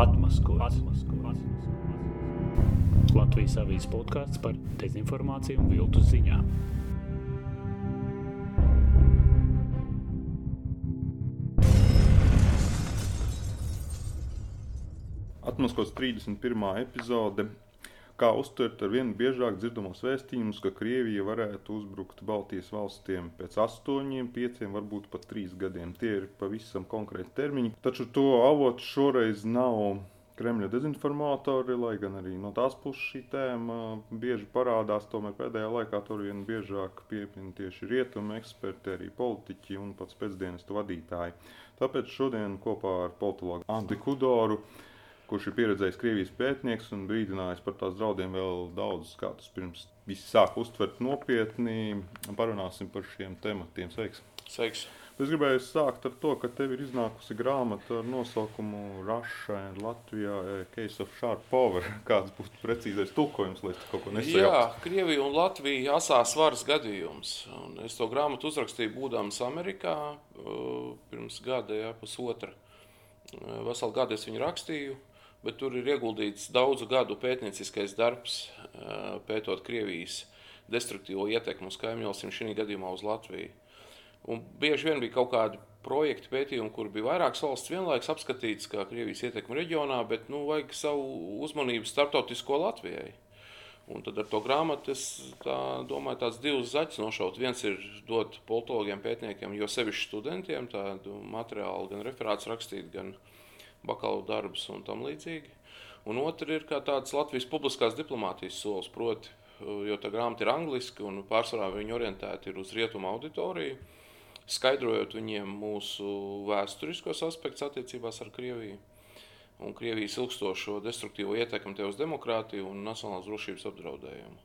Atmaskots. Latvijas avīzes podkāsts par dezinformāciju un viltus ziņām. Atmaskots 31. epizode. Kā uztvert ar vien biežāk dzirdamos vēstījumus, ka Krievija varētu uzbrukt Baltijas valstīm pēc astoņiem, pieciem, varbūt pat trīs gadiem. Tie ir pavisam konkrēti termiņi. Taču to avots šoreiz nav Kremļa dezinformatori, lai gan arī no tās puses šī tēma bieži parādās. Tomēr pēdējā laikā tur vien biežāk piepina tieši rietumu eksperti, arī politiķi un pats pēcdienestu vadītāji. Tāpēc šodien kopā ar politologu Anti Kudoru kurš ir pieredzējis Krievijas pētnieks un brīdinājis par tās draudiem vēl daudzus gadus pirms visi sāk uztvert nopietni. Parunāsim par šiem tematiem. Sveiks! Sveiks. Es gribēju sākt ar to, ka tev ir iznākusi grāmata ar nosaukumu Russia and Latvia a Case of Sharp Power. Kāds būtu precīzais tulkojums, lai kaut ko nesajauktu? Jā, Krievija un Latvija asās varas gadījums. Un es to grāmatu uzrakstīju būdams Amerikā uh, pirms gada, jā, pusotra. Uh, veselu gadu es viņu rakstīju bet tur ir ieguldīts daudzu gadu pētnieciskais darbs, pētot Krievijas destruktīvo ietekmi uz kaimiņvalstīm, šī gadījumā uz Latviju. Un bieži vien bija kaut kādi projekti, pētījumi, kur bija vairākas valsts vienlaikus apskatītas kā Krievijas ietekme reģionā, bet nu, vajag savu uzmanību starptautisko Latvijai. Un tad ar to grāmatu es tā, domāju, tāds divus zaķus nošaut. Viens ir dot politologiem, pētniekiem, jo sevišķi studentiem tādu materiālu, gan referāts rakstīt, gan rakstīt bakalaura darbus un tam līdzīgi. Un otra ir tāds Latvijas publiskās diplomātijas solis, proti, jo tā grāmata ir angliski un pārsvarā viņi orientēti ir uz rietumu auditoriju, skaidrojot viņiem mūsu vēsturiskos aspektus attiecībās ar Krieviju un Krievijas ilgstošo destruktīvo ietekmi te uz demokrātiju un nacionālās drošības apdraudējumu.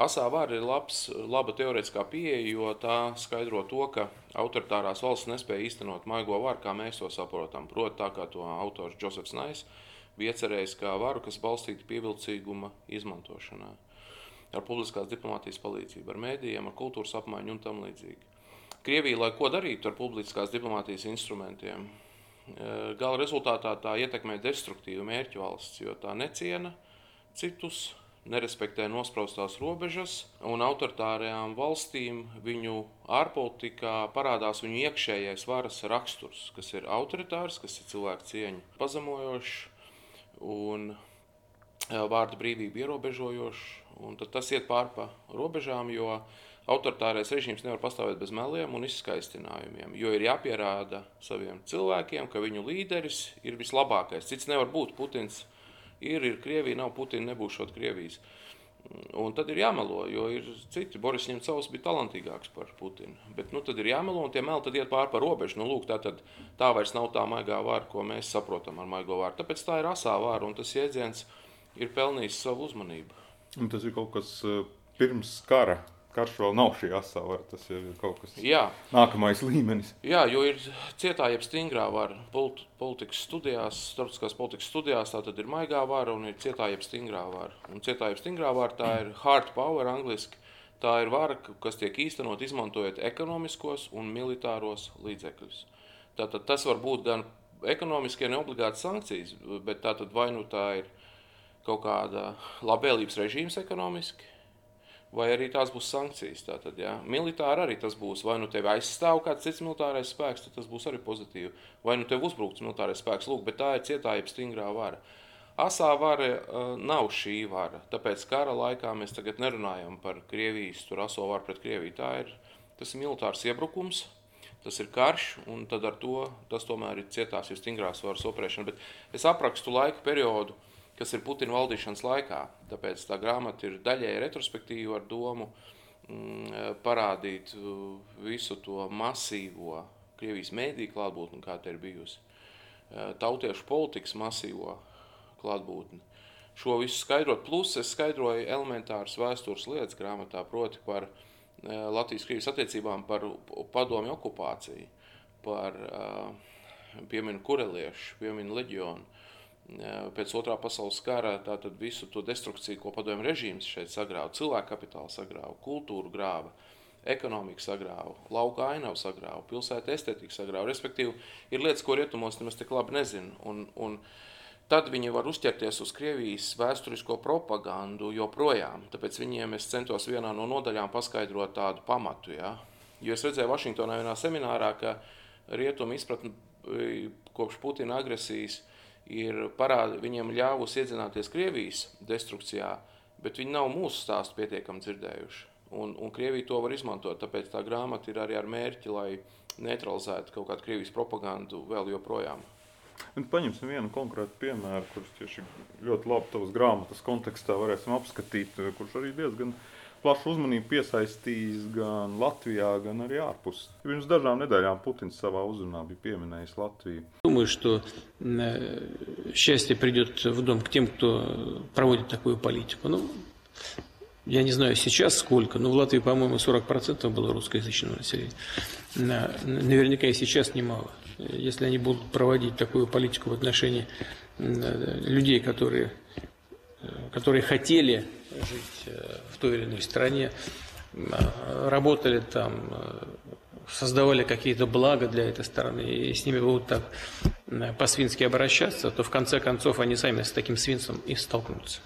Asā vara ir labs, laba teorētiskā pieeja, jo tā skaidro to, ka autoritārās valsts nespēja īstenot maigo varu, kā mēs to saprotam. Proti, tā kā to autors Josefs Nais bija iecerējis kā varu, kas balstīta pievilcīguma izmantošanā. Ar publiskās diplomātijas palīdzību, ar mēdījiem, ar kultūras apmaiņu un tam līdzīgi. Krievija, lai ko darītu ar publiskās diplomātijas instrumentiem, e, gala rezultātā tā ietekmē destruktīvu mērķu valsts, jo tā neciena citus, nerespektē nospraustās robežas, un autoritārajām valstīm viņu ārpolitikā parādās viņu iekšējais varas raksturs, kas ir autoritārs, kas ir cilvēku cieņu pazemojošs un vārdu brīvību ierobežojošs. Tas iet pārpa robežām, jo autoritārais režīms nevar pastāvēt bez meliem un izskaistinājumiem. Jo ir jāpierāda saviem cilvēkiem, ka viņu līderis ir vislabākais. Cits nevar būt Putins ir, ir Krievija, nav Putina, nebūs šāda Krievijas. Un tad ir jāmelo, jo ir citi. Boris Ņemcovs bija talantīgāks par Putinu. Bet nu, tad ir jāmelo, un tie meli tad iet pāri par robežu. Nu, lūk, tā, tad, tā vairs nav tā maigā vārda, ko mēs saprotam ar maigo vārdu. Tāpēc tā ir asā vārda, un tas jēdziens ir pelnījis savu uzmanību. Un tas ir kaut kas eh, pirms kara karš vēl nav šī asāvara. Tas ir kaut kas Jā. nākamais līmenis. Jā, jo ir cietā, jeb stingrā vara politi politikas studijās, starptautiskās politikas studijās, tā tad ir maigā vara un ir cietā, jeb stingrā vara. Un cietā, jeb stingrā vara, tā ir hard power angliski. Tā ir vara, kas tiek īstenot izmantojot ekonomiskos un militāros līdzekļus. Tātad tas var būt gan ekonomiskie, ne obligāti sankcijas, bet tātad vai nu tā ir kaut kāda labvēlības režīms ekonomiski, vai arī tās būs sankcijas. Tātad, ja. Militāri arī tas būs. Vai nu tevi aizstāv kāds cits militārais spēks, tad tas būs arī pozitīvi. Vai nu tev uzbrukts militārais spēks, lūk, bet tā ir cietāja stingrā vara. Asā vara uh, nav šī vara. Tāpēc kara laikā mēs tagad nerunājam par Krievijas tur aso varu pret Krieviju. Tā ir, tas ir militārs iebrukums. Tas ir karš, un tad ar to tas tomēr ir cietās, ir stingrās varas operēšana. Bet es aprakstu laika periodu, kas ir Putina valdīšanas laikā. Tāpēc tā grāmata ir daļēji retrospektīva ar domu mm, parādīt uh, visu to masīvo Krievijas mēdīju klātbūtni, kā te ir bijusi. Uh, tautiešu politikas masīvo klātbūtni. Šo visu skaidrot, plus es skaidroju elementāras vēstures lietas grāmatā, proti par uh, Latvijas-Krievijas attiecībām, par padomju okupāciju, par pieminu kureliešu, pieminu leģionu, pēc otrā pasaules kara visu to destrukciju, ko padomju režīms šeit sagrāva, cilvēku kapitālu sagrāva, kultūru grāva, ekonomiku sagrāva, lauka ainavu sagrāva, pilsētu estētiku sagrāva. Respektīvi, ir lietas, ko rietumos nemaz tik labi nezinu. Un, un tad viņi var uzķerties uz Krievijas vēsturisko propagandu joprojām. Tāpēc viņiem es centos vienā no nodaļām paskaidrot tādu pamatu. Ja? Jo es redzēju Vašingtonā vienā seminārā, ka rietumu izpratne e, kopš Putina agresijas ir parādi, viņiem ļāvusi iedzināties Krievijas destrukcijā, bet viņi nav mūsu stāstu pietiekami dzirdējuši. Un, un Krievija to var izmantot, tāpēc tā grāmata ir arī ar mērķi, lai neutralizētu kaut kādu Krievijas propagandu vēl joprojām. Un paņemsim vienu konkrētu piemēru, kurš tieši ļoti labi tavas grāmatas kontekstā varēsim apskatīt, kurš arī diezgan plašu uzmanību piesaistījis gan Latvijā, gan arī ārpus. Pirms dažām nedēļām Putins savā uzrunā bija pieminējis Latviju. Думаю, что э, счастье придет в дом к тем, кто проводит такую политику. Ну, я не знаю сейчас сколько, но в Латвии, по-моему, 40% было русскоязычного населения. Наверняка и сейчас немало. Если они будут проводить такую политику в отношении людей, которые, которые хотели жить э, в той или иной стране, работали там, э, создавали какие-то блага для этой страны, и с ними будут так по-свински обращаться, то в конце концов они сами с таким свинством и столкнутся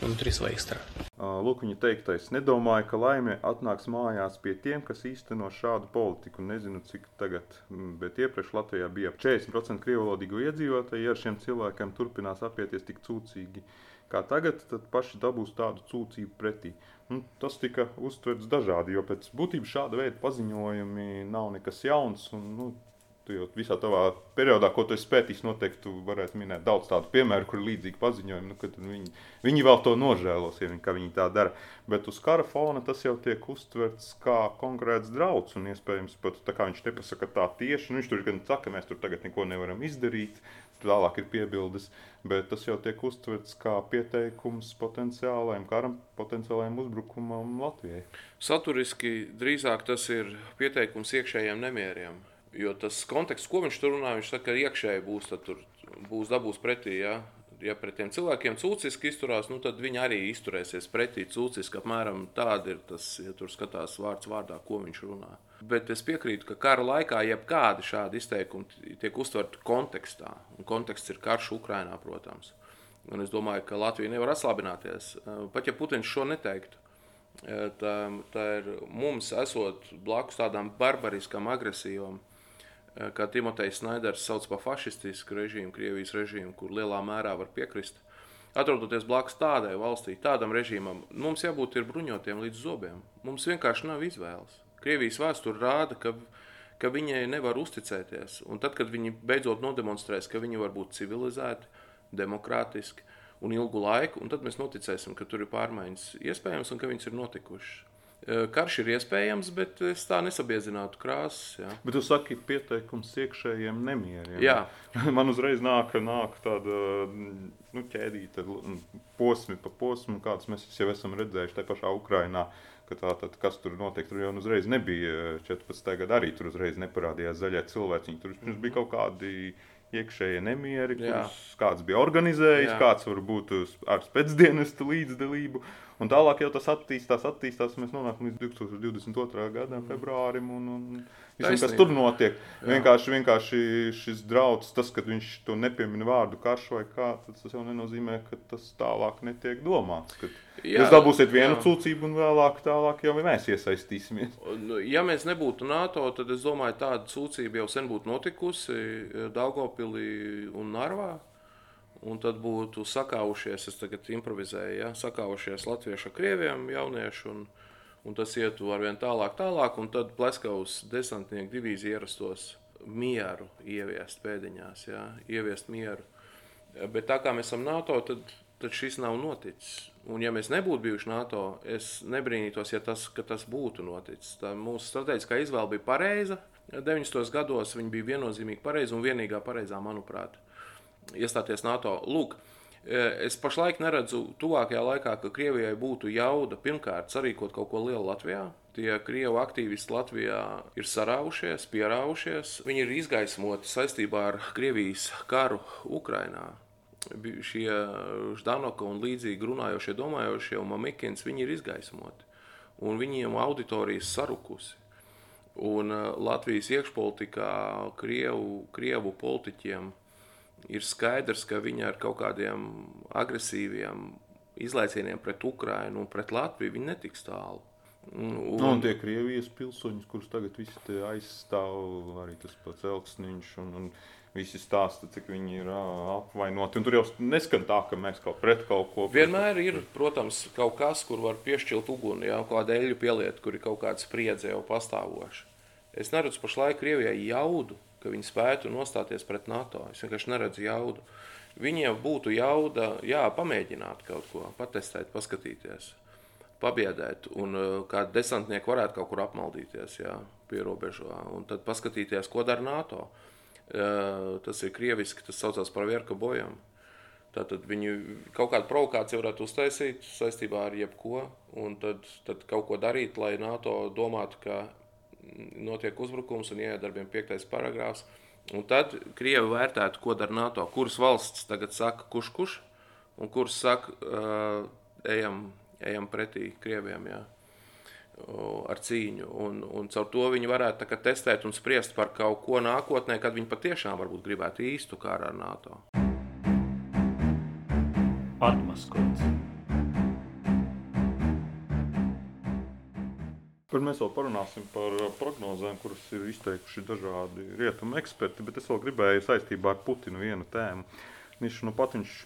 внутри своих стран. Lūk, viņa teiktais, nedomāju, ka laime atnāks mājās pie tiem, kas īsteno šādu politiku. Nezinu, cik tagad, bet iepriekš Latvijā bija ap 40% krievvalodīgo iedzīvotāju. Ja ar šiem cilvēkiem turpinās apieties tik cūcīgi kā tagad, tad paši dabūs tādu cūcību pretī. Nu, tas tika uztverts dažādi, jo pēc būtības šāda veida paziņojumi nav nekas jauns. Un, nu, Tu jau visā tavā periodā, ko tu esi pētījis, noteikti varētu minēt daudz tādu piemēru, kur ir līdzīgi paziņojumi. Nu, viņi, viņi vēl to nožēlos, ja viņi, viņi tā dara. Bet uz kara fona tas jau tiek uztverts kā konkrēts draudz. Un iespējams, pat tā kā viņš nepasaka tā tieši, nu, viņš tur gan saka, ka mēs tur tagad neko nevaram izdarīt. Tālāk ir piebildes, bet tas jau tiek uztverts kā pieteikums potenciālajam karam, potenciālajam uzbrukumam Latvijai. Saturiski drīzāk tas ir pieteikums iekšējiem nemieriem Jo tas konteksts, ko viņš tur runā, viņš saka, ka iekšēji būs, tur, būs dabūs pretī. Ja? ja pret tiem cilvēkiem cūciski izturās, nu, tad viņi arī izturēsies pretī cūciski. Apmēram tāda ir tas, ja tur skatās vārds vārdā, ko viņš runā. Bet es piekrītu, ka kara laikā jebkādi šādi izteikumi tiek uztverti kontekstā. Un konteksts ir karš Ukrainā, protams. Un es domāju, ka Latvija nevar atslābināties. Pat ja Putins šo neteiktu, tā, tā ir mums, esot blakus tādām barbariskām, agresīvām Eh, kā Timotejs Snaiders sauc par fašistisku režīmu, Krievijas režīmu, kur lielā mērā var piekrist. Atrodoties blakus tādai valstī, tādam režīmam, mums jābūt bruņotiem līdz zobiem. Mums vienkārši nav izvēles. Krievijas vēsture rāda, ka, ka viņai nevar uzticēties. Un tad, kad viņi beidzot nodemonstrēs, ka viņi var būt civilizēti, demokrātiski un ilgu laiku, un tad mēs noticēsim, ka tur ir pārmaiņas iespējams un ka viņas ir notikušas. Karš ir iespējams, bet es tā nesabiezinātu krāsas. Jā. Bet jūs sakat, pieteikums iekšējiem nemieriem. Jā. Man uzreiz nāk, nāk tāda nu, ķēdīta posmi pa posmu, kādas mēs jau esam redzējuši tajā pašā Ukrainā. Tātad, kas tur notiek? Tur jau uzreiz nebija 14. gada, arī tur uzreiz neparādījās zaļie cilvēki. Tur mm -hmm. bija kaut kādi iekšējie nemieri, kurus kāds bija organizējis, Jā. kāds varbūt ar spēcdienestu līdzdalību. Un tālāk jau tas attīstās, attīstās. Mēs nonākam līdz 2022. gada mm. februārim. Un, un visam, kas tur notiek, Jā. vienkārši, vienkārši šis draudz, tas, ka viņš to nepiemina vārdu karš vai kā, tas jau nenozīmē, ka tas tālāk netiek domāts. Kad jā, jūs dabūsiet vienu jā. cūcību un vēlāk tālāk jau mēs iesaistīsimies. Nu, ja mēs nebūtu NATO, tad es domāju, tāda cūcība jau sen būtu notikusi Daugopilī un Narvā. Un tad būtu sakaušies, es tagad improvizēju, ja, sakaušies latviešu ar krieviem jaunieši, un, un tas ietu arvien tālāk, tālāk, un tad Pleskavas desantnieku divīzija ierastos mieru ieviest pēdiņās, ja, ieviest mieru. Bet tā kā mēs esam NATO, tad, tad šis nav noticis. Un ja mēs nebūtu bijuši NATO, es nebrīnītos, ja tas, tas būtu noticis. Tā mūsu strateģiskā izvēle bija pareiza. 90. gados viņa bija viennozīmīgi pareiza un vienīgā pareizā, manuprāt iestāties NATO. Lūk, e, es pašlaik neredzu tuvākajā laikā, ka Krievijai būtu jauda pirmkārt sarīkot kaut ko lielu Latvijā. Tie krievu aktīvisti Latvijā ir sarāvušies, pierāvušies. Viņi ir izgaismoti saistībā ar Krievijas karu Ukrajinā. Šie Ždanoka un līdzīgi runājošie, domājošie un Mamikins, viņi ir izgaismoti. Un viņiem auditorijas sarukusi. Un e, Latvijas iekšpolitikā Krievu, Krievu politiķiem ir skaidrs, ka viņi ar kaut kādiem agresīviem izlaicieniem pret Ukrajinu un pret Latviju netiks tālu. Un, un tie Krievijas pilsoņi, kurus tagad visi aizstāv, arī tas pats Elksniņš un, un visi stāsta, cik viņi ir apvainoti. Un tur jau neskan tā, ka mēs kaut pret kaut ko. Vienmēr ir, protams, kaut kas, kur var piešķilt uguni, jau kāda eļļu pieliet, kur ir kaut kāda spriedze jau pastāvoša. Es neredzu pašlaik Krievijai jaudu, ka viņi spētu nostāties pret NATO. Es vienkārši neredzu jaudu. Viņiem būtu jauda, jā, pamēģināt kaut ko, patestēt, paskatīties pabiedēt, un uh, kādi desantnieki varētu kaut kur apmaldīties jā, pie robežā, un tad paskatīties, ko dara NATO. Uh, tas ir krieviski, tas saucās par vierka bojām. Tātad viņi kaut kādu provokāciju varētu uztaisīt saistībā ar jebko, un tad, tad kaut ko darīt, lai NATO domātu, ka notiek uzbrukums un iedarbiem piektais paragrāfs. Un tad Krievi vērtētu, ko dara NATO, kuras valsts tagad saka, kurš kurš, un kuras saka, uh, ejam ejam pretī Krievijam. Jā. Ar cīņu. Un, un caur to viņi varētu testēt un spriest par kaut ko nākotnē, kad viņi patiešām varbūt gribētu īstu kāru ar NATO. Atmaskots. Kur mēs vēl parunāsim par prognozēm, kuras ir izteikuši dažādi rietumu eksperti, bet es vēl gribēju saistībā ar Putinu vienu tēmu. Viņš nu pat viņš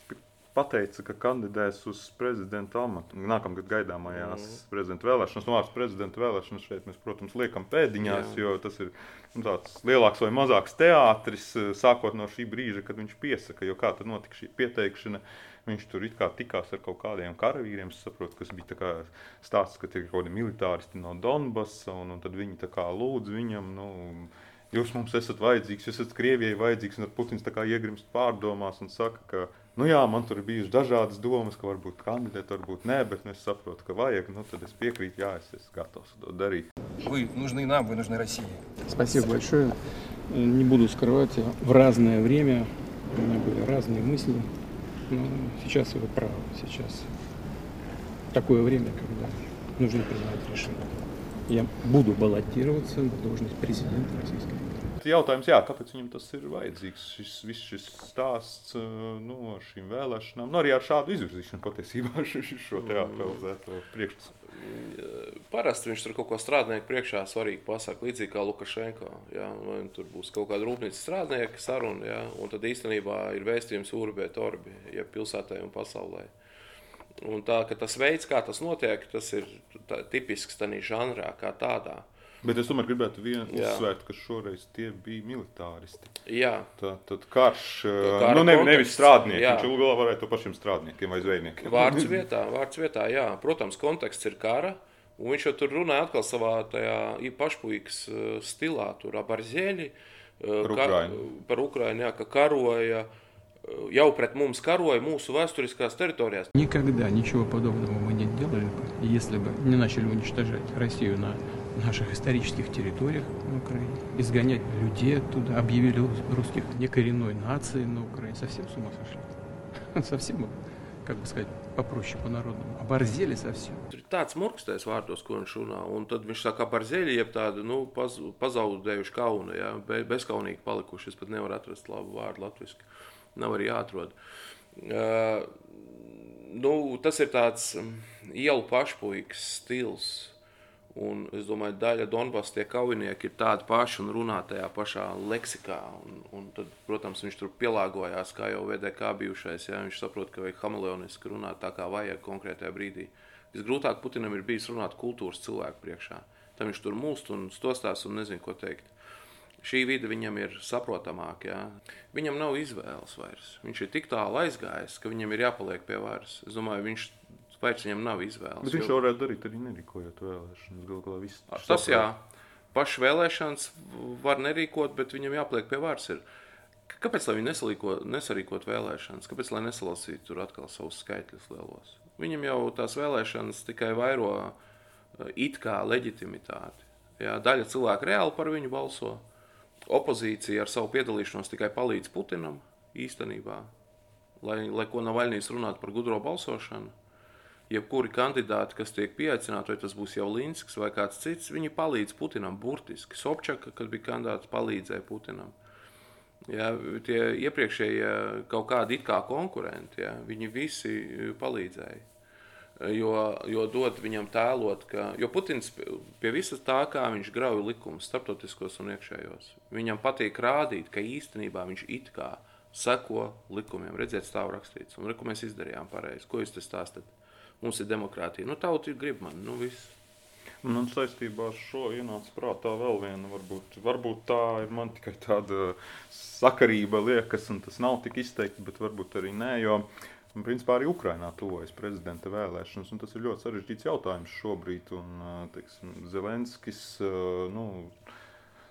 pateica, ka kandidēs uz prezidenta amatu. Nākamgad gaidāmajās mm. prezidenta vēlēšanas, no ārpus prezidenta vēlēšanas šeit mēs, protams, liekam pēdiņās, Jā. jo tas ir nu, tāds lielāks vai mazāks teātris, eh, sākot no šī brīža, kad viņš piesaka, jo kā tad notika šī pieteikšana. Viņš tur tikās ar kaut kādiem karavīriem. Es saprotu, kas bija stāsts, ka ir kaut kādi militāristi no Donbasa, un, un tad viņi lūdz viņam. Nu, Jūs mums esat vajadzīgs, jūs esat Krievijai vajadzīgs, un Putins iegrimst pārdomās un saka, ka Nu, jā, man tur ir bijušas dažādas domas, ka varbūt kandidēt, varbūt nē, bet nu, es saprotu, ka vajag. Nu, tad es piekrītu, jā, es esmu gatavs to darīt. Вы нужны нам, вы нужны России. Спасибо большое. Не буду скрывать, в разное время у меня были разные мысли. Сейчас вы правы. Сейчас такое время, когда нужно принимать решение. Я буду баллотироваться на должность президента Российской Федерации jautājums, jā, kāpēc viņam tas ir vajadzīgs? Šis, viss šis stāsts ar šīm vēlēšanām, nu, arī ar šādu izvirzīšanu patiesībā šo teātralizēto priekšstatu. Parasti viņš tur kaut ko strādnieku priekšā svarīgi pasaka, līdzīgi kā Lukašenko. Ja? Vai tur būs kaut kāda rūpnīca strādnieka saruna, ja? un tad īstenībā ir vēstījums urbē, torbi, ja pilsētai un pasaulē. Un tā, tas veids, kā tas notiek, tas ir tā, tipisks tādā žanrā, kā tādā. Bet es tomēr gribētu uzsvērt, ka šoreiz tie bija militāristi. Jā. Tā, tad karš, nu, ne, nevis strādnieki. Jā. Viņš ilgāk varētu to pašiem strādniekiem vai zvejniekiem. Vārds vietā, vārds vietā, jā. Protams, konteksts ir kara. Un viņš jau tur runāja atkal savā tajā pašpuikas stilā, tur ap arzeļi. Par Ukraiņu. Par Ukraiņu, jā, ka karoja jau pret mums karoja mūsu vēsturiskās teritorijās. Никогда ничего подобного мы не делали бы, если бы не начали уничтожать Россию на наших исторических территориях на Украине, изгонять людей оттуда, объявили русских некоренной нацией на Украине. Совсем с ума сошли. Совсем, как бы сказать, попроще по-народному. Оборзели совсем. Tur ir tāds murkstējs vārdos, ko viņš runā, un tad viņš saka apārzeļi, jeb tādu, nu, paz, pazaudējuši kaunu, ja, be, bezkaunīgi palikuši. Es pat nevaru atrast labu vārdu latviski. Nav arī jāatrod. Uh, nu, tas ir tāds ielu pašpuikas stils, Un es domāju, ka daļa Donbass tie kaujinieki ir tādi paši un runā tajā pašā leksikā. Un, un tad, protams, viņš tur pielāgojās, kā jau VDK bijušais. Ja? Viņš saprot, ka vajag hameleoniski runāt tā, kā vajag konkrētajā brīdī. Visgrūtāk Putinam ir bijis runāt kultūras cilvēku priekšā. Tam viņš tur mūst un stostās un nezina, ko teikt. Šī vide viņam ir saprotamāka. Ja? Viņam nav izvēles vairs. Viņš ir tik tālu aizgājis, ka viņam ir jāpaliek pie varas. Es domāju, viņš Vairs viņam nav izvēles. Bet viņš jo... varētu darīt arī nerīkojot vēlēšanas. Gal galā viss tas saprāt. jā. Pašu vēlēšanas var nerīkot, bet viņam jāpliek pie varas. Ir. Kāpēc viņi nesarīkot vēlēšanas? Kāpēc lai nesalasītu tur atkal savus skaitļus lielos? Viņam jau tās vēlēšanas tikai vairo eh, it kā leģitimitāti. Jā, daļa cilvēku reāli par viņu balso. Opozīcija ar savu piedalīšanos tikai palīdz Putinam īstenībā. Lai, lai ko Navaļnijas runātu par gudro balsošanu, jebkuri kandidāti, kas tiek pieaicināti, vai tas būs jau Linskis vai kāds cits, viņi palīdz Putinam burtiski. Sobčaka, kad bija kandidāts, palīdzēja Putinam. Ja, tie iepriekšējie kaut kādi it kā konkurenti, ja, viņi visi palīdzēja. Jo, jo dod viņam tēlot, ka Putins pie visa tā, kā viņš grauj likumus, starptautiskos un iekšējos, viņam patīk rādīt, ka īstenībā viņš it kā seko likumiem. Redziet, stāv rakstīts, un re, ko mēs izdarījām pareizi. Ko jūs te stāstat? Mums ir demokrātija. Nu, tauta grib man, nu viss. Man saistībā ar šo ienāca prātā vēl viena, varbūt, varbūt tā ir man tikai tāda sakarība liekas, un tas nav tik izteikti, bet varbūt arī nē, jo, principā, arī Ukrainā tuvojas prezidenta vēlēšanas, un tas ir ļoti sarežģīts jautājums šobrīd, un, teiksim, Zelenskis, nu,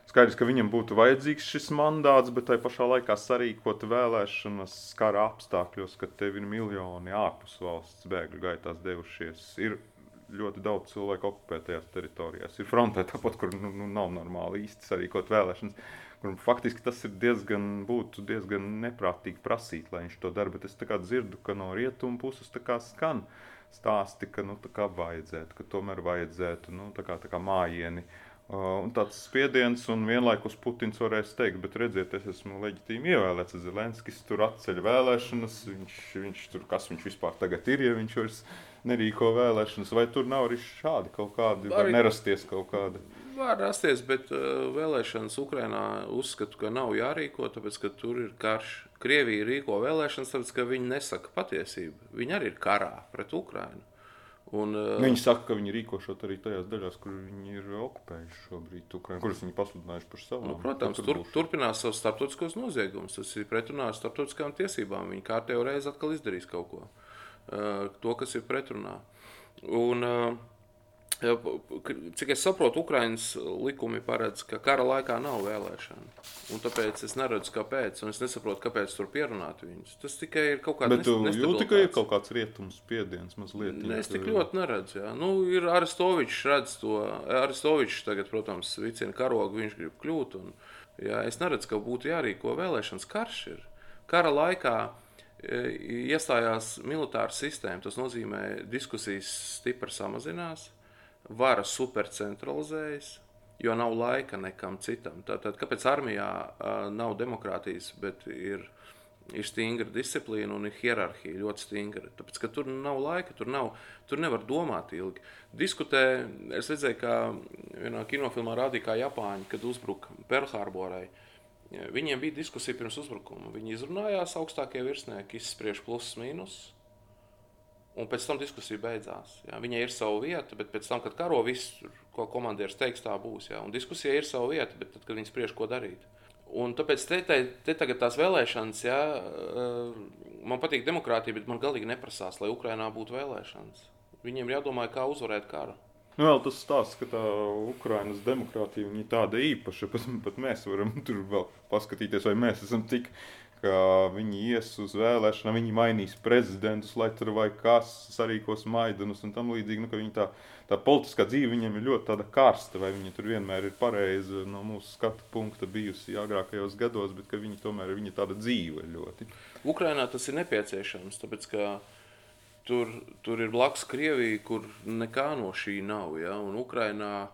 Skaidrs, ka viņam būtu vajadzīgs šis mandāts, bet tajā pašā laikā sarīkot vēlēšanas kara apstākļos, kad tev ir miljoni ārpus valsts bēgļu gaitās devušies, ir ļoti daudz cilvēku okupētajās teritorijās. Ir frontē tāpat, kur nu, nu, nav normāli īsti sarīkot vēlēšanas. Kur, faktiski tas ir diezgan, būtu diezgan neprātīgi prasīt, lai viņš to dara. Bet es dzirdu, ka no rietumu puses skan stāsti, ka nu, vajadzētu, ka tomēr vajadzētu nu, tā kā, tā kā mājieni. Uh, un tāds spiediens, un vienlaikus Putins varēs teikt, bet redziet, es esmu leģitīmi ievēlēts. Zelenskis tur atceļ vēlēšanas, viņš, viņš tur, kas viņš vispār tagad ir, ja viņš vairs ir nerīko vēlēšanas, vai tur nav arī šādi kaut kādi, var nerasties kaut kādi? Var rasties, bet uh, vēlēšanas Ukrainā uzskatu, ka nav jārīko, tāpēc, ka tur ir karš. Krievija rīko vēlēšanas, tāpēc, ka viņi nesaka patiesību. Viņi arī ir karā pret Ukrainu. Un, uh, viņi saka, ka viņi rīkošot arī tajās daļās, kur viņi ir okupējuši šobrīd, Ukrainu, kuras viņi pasludinājuši par savām. Nu, protams, tur, turpinās savus starptautiskos noziegumus. Tas ir pretrunā ar starptautiskām tiesībām. Viņi kārtējo reizi atkal izdarīs kaut ko. Uh, to, kas ir pretrunā. Un, eh, cik es saprotu, Ukraiņas likumi paredz, ka kara laikā nav vēlēšana. Un tāpēc es neredzu, kāpēc. Un es nesaprotu, kāpēc tur pierunāt viņus. Tas tikai ir kaut kāds tāds - jūtas, ka ir kaut kāds rietums spiediens mazliet. Ne, es tik ļoti neredzu. Jā. Nu, ir Aristovičs redz to. Aristovičs tagad, protams, vicina karogu, viņš grib kļūt. Un, jā, es neredzu, ka būtu jārīko vēlēšanas. Karš ir. Kara laikā iestājās militāra sistēma. Tas nozīmē, diskusijas stipri samazinās, vara supercentralizējas, jo nav laika nekam citam. Tātad, kāpēc armijā nav demokrātijas, bet ir, ir stingra disciplīna un ir hierarhija ļoti stingra? Tāpēc, ka tur nav laika, tur, nav, tur nevar domāt ilgi. Diskutē, es redzēju, ka vienā kinofilmā rādīja, kā Japāņi, kad uzbruka Perlhārborai. Uh, Viņiem bija diskusija pirms uzbrukuma. Viņi izrunājās, augstākie virsnieki izspriež plusus, mīnusus. Un pēc tam diskusija beidzās. Jā. Viņai ir sava vieta, bet pēc tam, kad karo viss, ko komandieris teiks, tā būs. Jā. Un diskusija ir sava vieta, bet tad, kad viņi spriež, ko darīt. Un tāpēc te, te, te tagad tās vēlēšanas, jā, man patīk demokrātija, bet man galīgi neprasās, lai Ukrainā būtu vēlēšanas. Viņiem ir jādomā, kā uzvarēt karu. Nu, vēl tas stāsts, ka tā Ukraiņas demokrātija ir tāda īpaša, pat, pat mēs varam tur vēl paskatīties, vai mēs esam tik. Viņi ies uz vēlēšanām, viņi mainīs prezidentus, lai tur vai kas sarīkos maidanus un tam līdzīgi. Nu, viņa tā, tā politiskā dzīve viņiem ir ļoti karsta, vai viņi tur vienmēr ir pareizi no mūsu skatu punkta bijusi agrākajos gados, bet viņi tomēr ir tāda dzīve ļoti. Ukrainā tas ir nepieciešams, tāpēc ka tur, tur ir blakus Krievija, kur nekā no šī nav. Ja? Un Ukrainā,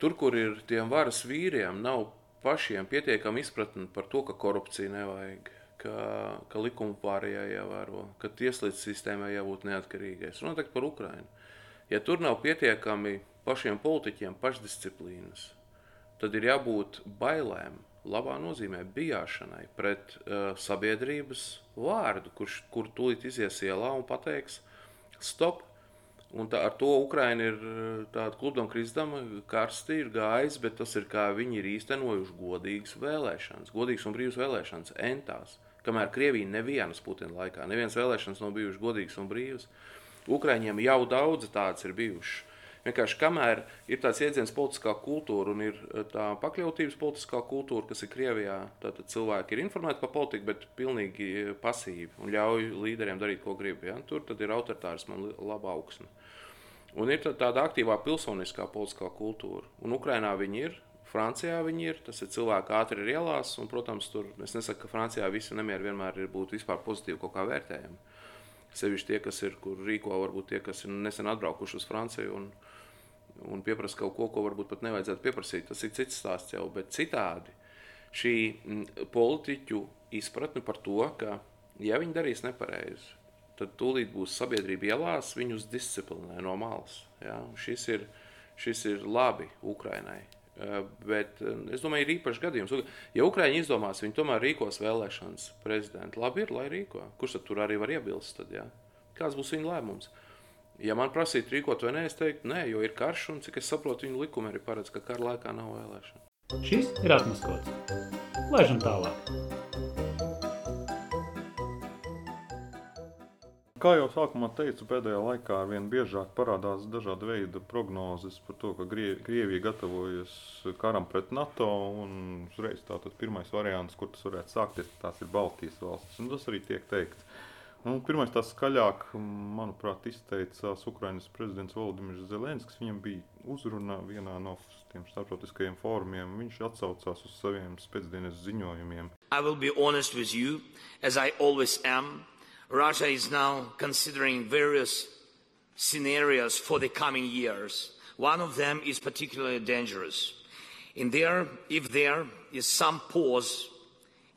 tur, kur ir tiem varas vīriem, nav pašiem pietiekami izpratni par to, ka korupcija nevajag, ka, ka likuma pārējā jāvēro, ka tieslietu sistēmai jābūt neatkarīgai. Es runāju par Ukrainu. Ja tur nav pietiekami pašiem politiķiem pašdisciplīnas, tad ir jābūt bailēm labā nozīmē bijāšanai pret uh, sabiedrības vārdu, kurš kur tūlīt izies ielā un pateiks, stop. Un tā, ar to Ukraina ir eh, tāda klubdama krizdama, karsti ir gājis, bet tas ir kā viņi ir īstenojuši godīgas vēlēšanas, godīgas un brīvas vēlēšanas, entās. Kamēr Krievija nevienas Putina laikā, nevienas vēlēšanas nav bijušas godīgas un brīvas. Ukraiņiem jau daudz tādas ir bijušas. Vienkārši kamēr ir tāds jēdziens politiskā kultūra un ir eh, tā pakļautības politiskā kultūra, kas ir Krievijā, tad cilvēki ir informēti par politiku, bet pilnīgi eh, pasīvi un ļauj līderiem darīt, ko grib. Ja? Tur ir autoritārisma un laba augsne. Un ir tāda aktīvā pilsoniskā politiskā kultūra. Un Ukrainā viņi ir, Francijā viņi ir. Tas ir cilvēki ātri ir ielās. Un, protams, tur es nesaku, ka Francijā visi nemieri vienmēr ir būt vispār pozitīvi kaut kā vērtējami. Sevišķi tie, kas ir, kur rīko, varbūt tie, kas ir nesen atbraukuši uz Franciju. Un, un pieprasa kaut ko, ko varbūt pat nevajadzētu pieprasīt. Tas ir cits stāsts jau, bet citādi. šī politiķu izpratne par to, ka, ja viņi darīs nepareizi, tad tūlīt būs sabiedrība ielās, viņus disciplinē no malas. Ja? Šis, ir, šis ir labi Ukrainai. Eh, bet eh, es domāju, ir īpašs gadījums. Ja Ukrāņi izdomās, viņi tomēr rīkos vēlēšanas prezidentu. Labi, ir, lai rīko. Kurš tad tur arī var iebilst? Tad, ja? Kāds būs viņa lēmums? Ja man prasītu rīkot vai nē, es teiktu, nē, jo ir karš, un cik es saprotu, viņu likumi arī paredz, ka kara laikā nav vēlēšana. Šis ir atmaskots. Laižam tālāk. Kā jau sākumā teicu, pēdējā laikā ar vien biežāk parādās dažādi veidi prognozes par to, ka Krievija gatavojas karam pret NATO. Uzreiz tātad pirmais variants, kur tas varētu sākties, tās ir Baltijas valstis. Un tas arī tiek teikts. Un pirmais tā skaļāk, manuprāt, izteicās Ukrainas prezidents Volodimirs Zelenskis. Viņam bija uzruna vienā no tiem starptautiskajiem fórumiem. Viņš atsaucās uz saviem pēcdienas ziņojumiem. I will be honest with you, as I always am. Russia is now considering various scenarios for the coming years. One of them is particularly dangerous. In there, if there is some pause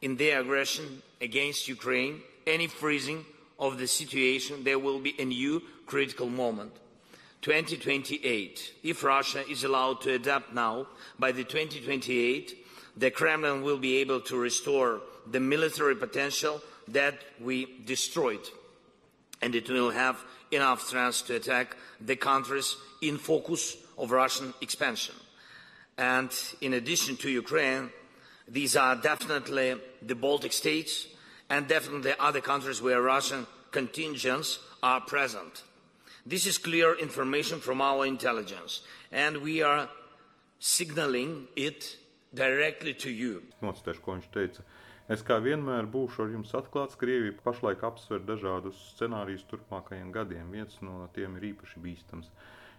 in their aggression against Ukraine, any freezing of the situation, there will be a new critical moment. 2028. If Russia is allowed to adapt now, by the 2028, the Kremlin will be able to restore the military potential that we destroyed. And it will have enough strength to attack the countries in focus of Russian expansion. And in addition to Ukraine, these are definitely the Baltic states and definitely other countries where Russian contingents are present. This is clear information from our intelligence, and we are signaling it directly to you. Es kā vienmēr būšu ar jums atklāts. Krievija pašlaik apsver dažādus scenārijus turpmākajiem gadiem. Viens no tiem ir īpaši bīstams.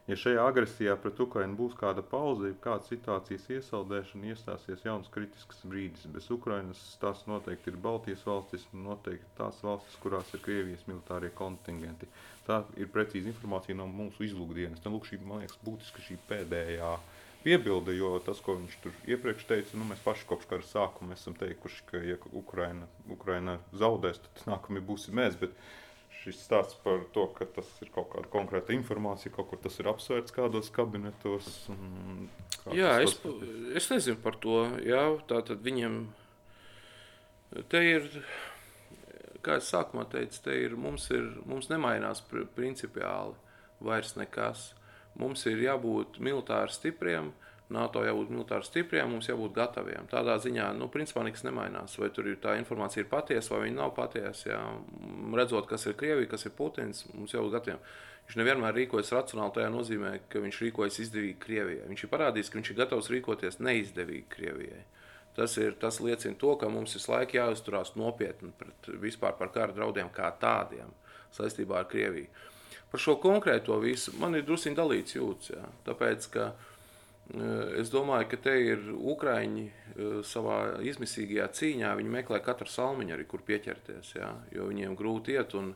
Ja šajā agresijā pret Ukrajinu būs kāda pauze, ja kāda situācijas iesaldēšana, iestāsies jauns kritisks brīdis. Bez Ukrainas tās noteikti ir Baltijas valstis, noteikti tās valstis, kurās ir Krievijas militārie kontingenti. Tā ir precīza informācija no mūsu izlūkdienas. Lūk, šī, man liekas, būtiski šī pēdējā uh, piebilde, jo tas, ko viņš tur iepriekš teica, nu, mēs paši kopš kara sākuma esam teikuši, ka, ja Ukraina, Ukraina zaudēs, tad nākamie būsim mēs. Bet šis stāsts par to, ka tas ir kaut kāda konkrēta informācija, kaut kur tas ir apsvērts kādos kabinetos. Kā jā, es, es nezinu par to. Jā, tā tad viņiem te ir. Kā jau sākumā teicu, te ir mums, ir, mums nemainās principiāli vairs nekas. Mums ir jābūt militāri stipriem, NATO jābūt militāri stipriem, mums jābūt gataviem. Tādā ziņā, nu, principā nekas nemainās. Vai tur ir tā informācija ir patiesa, vai viņa nav patiesa. Jā. Redzot, kas ir Krievija, kas ir Putins, mums jābūt gataviem. Viņš nevienmēr rīkojas racionāli, tajā nozīmē, ka viņš rīkojas izdevīgi Krievijai. Viņš ir parādījis, ka viņš ir gatavs rīkoties neizdevīgi Krievijai. Tas, ir, tas liecina to, ka mums visu laiku jāizturās nopietni pret vispār par kara draudiem kā tādiem saistībā ar Krieviju. Par šo konkrēto visu man ir druskuļi dalīts jūtas. Jā. Tāpēc, ka eh, es domāju, ka te ir Ukrāņi eh, savā izmisīgajā cīņā. Viņi meklē katru salmiņu, arī kur pieķerties. Jā, jo viņiem grūti iet, un